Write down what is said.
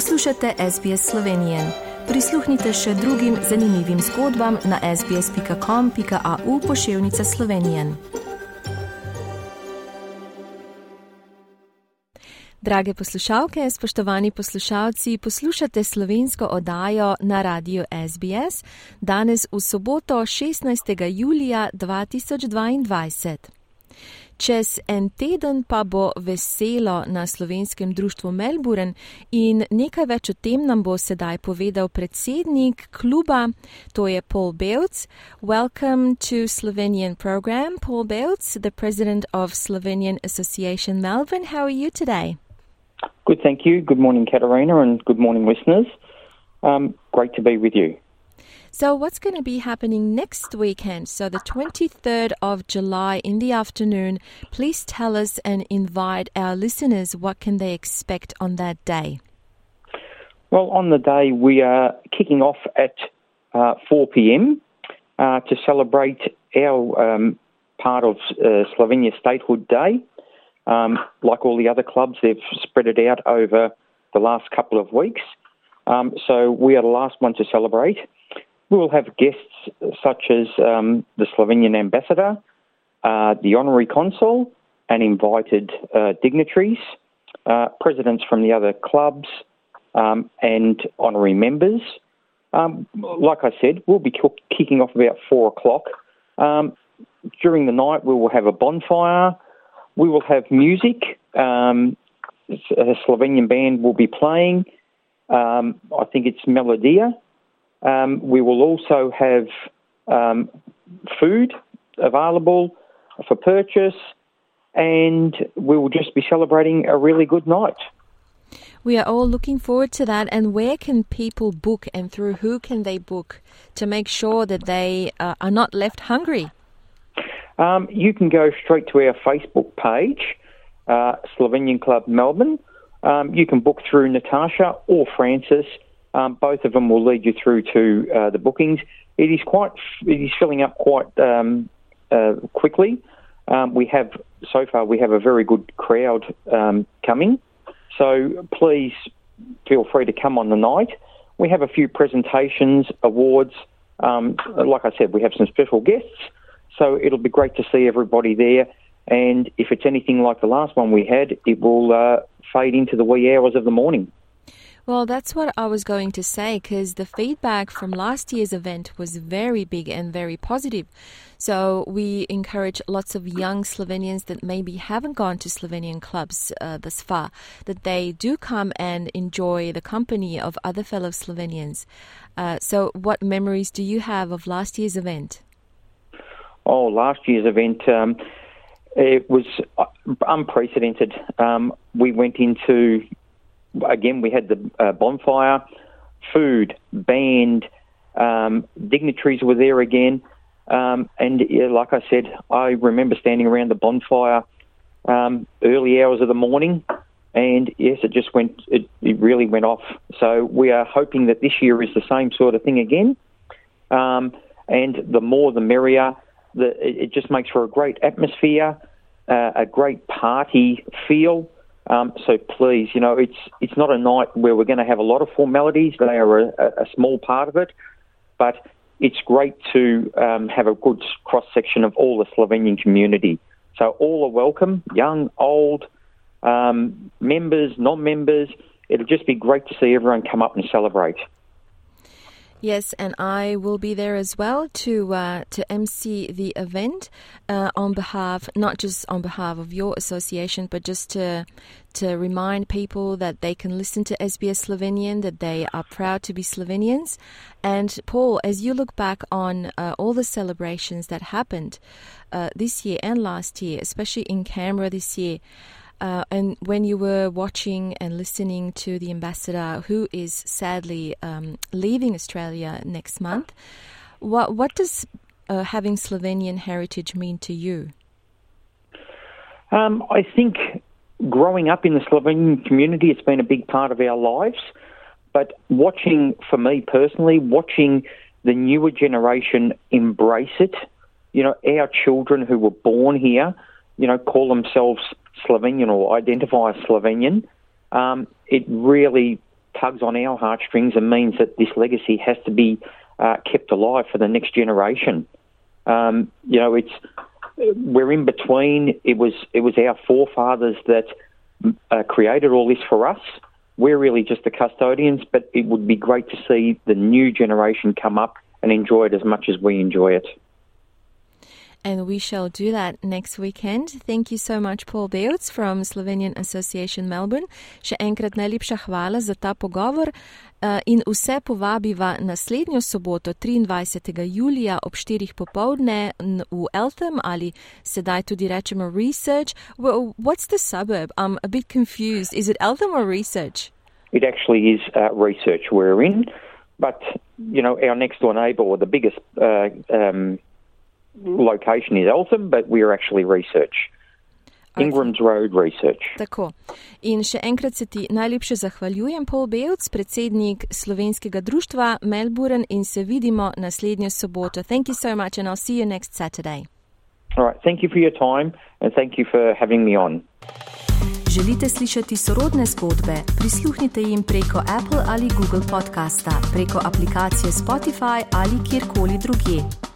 Poslušate SBS Slovenijo. Prisluhnite še drugim zanimivim zgodbam na sbsp.com.au pošiljka Slovenije. Drage poslušalke, spoštovani poslušalci, poslušate slovensko oddajo na radiju SBS danes v soboto 16. julija 2022. Čez en teden pa bo veselo na slovenskem društvu Melbourne in nekaj več o tem nam bo sedaj povedal predsednik kluba, to je Paul Belc. Welcome to Slovenian program, Paul Belc, the president of Slovenian Association Melbourne. How are you today? Good, thank you. Good morning, Katarina, and good morning, listeners. Um, great to be with you. So, what's going to be happening next weekend? So, the 23rd of July in the afternoon. Please tell us and invite our listeners what can they expect on that day. Well, on the day we are kicking off at uh, 4 p.m. Uh, to celebrate our um, part of uh, Slovenia Statehood Day. Um, like all the other clubs, they've spread it out over the last couple of weeks. Um, so we are the last one to celebrate. We will have guests such as um, the Slovenian ambassador, uh, the honorary consul, and invited uh, dignitaries, uh, presidents from the other clubs, um, and honorary members. Um, like I said, we'll be kicking off about four o'clock. Um, during the night, we will have a bonfire. We will have music. Um, a Slovenian band will be playing. Um, I think it's Melodia. Um, we will also have um, food available for purchase, and we will just be celebrating a really good night. We are all looking forward to that. And where can people book, and through who can they book to make sure that they uh, are not left hungry? Um, you can go straight to our Facebook page, uh, Slovenian Club Melbourne. Um, you can book through Natasha or Francis um, both of them will lead you through to uh, the bookings. It is quite, it is filling up quite um, uh, quickly. Um, we have so far we have a very good crowd um, coming, so please feel free to come on the night. We have a few presentations, awards. Um, like I said, we have some special guests, so it'll be great to see everybody there. And if it's anything like the last one we had, it will uh, fade into the wee hours of the morning. Well, that's what I was going to say because the feedback from last year's event was very big and very positive. So we encourage lots of young Slovenians that maybe haven't gone to Slovenian clubs uh, thus far that they do come and enjoy the company of other fellow Slovenians. Uh, so, what memories do you have of last year's event? Oh, last year's event. Um, it was uh, unprecedented. Um, we went into again, we had the uh, bonfire, food, band, um, dignitaries were there again. Um, and yeah, like I said, I remember standing around the bonfire um, early hours of the morning, and yes, it just went, it, it, really went off. So we are hoping that this year is the same sort of thing again. Um, and the more the merrier. The, it, it, just makes for a great atmosphere, uh, a great party feel. Um, so please, you know, it's it's not a night where we're going to have a lot of formalities. They are a, a small part of it, but it's great to um, have a good cross section of all the Slovenian community. So all are welcome, young, old, um, members, non-members. It'll just be great to see everyone come up and celebrate. Yes, and I will be there as well to uh, to MC the event uh, on behalf, not just on behalf of your association, but just to to remind people that they can listen to SBS Slovenian, that they are proud to be Slovenians. And Paul, as you look back on uh, all the celebrations that happened uh, this year and last year, especially in Canberra this year. Uh, and when you were watching and listening to the ambassador, who is sadly um, leaving Australia next month, what what does uh, having Slovenian heritage mean to you? Um, I think growing up in the Slovenian community, it's been a big part of our lives. But watching, for me personally, watching the newer generation embrace it, you know, our children who were born here, you know, call themselves Slovenian or identify as Slovenian, um, it really tugs on our heartstrings and means that this legacy has to be uh, kept alive for the next generation. Um, you know, it's we're in between. It was it was our forefathers that uh, created all this for us. We're really just the custodians, but it would be great to see the new generation come up and enjoy it as much as we enjoy it. And we shall do that next weekend. Thank you so much, Paul Bevc from Slovenian Association Melbourne. Še enkrat najlepša hvala za ta pogovor uh, in vse povabiva naslednjo soboto, 23. julija ob 4. popovdne v Eltham ali sedaj tudi rečemo Research. Well, what's the suburb? I'm a bit confused. Is it Eltham or Research? It actually is uh, Research we're in, but you know our next door neighbour the biggest. Uh, um, location is Eltham, but we are actually research. Ingram's Road Research. Tako. In še enkrat se ti najlepše zahvaljujem, Paul Bevc, predsednik slovenskega društva Melbourne in se vidimo naslednjo soboto. Thank you so much and I'll see you next Saturday. All right, thank you for your time and thank you for having me on. Želite slišati sorodne zgodbe? Prisluhnite jim preko Apple ali Google podcasta, preko aplikacije Spotify ali kjerkoli drugje.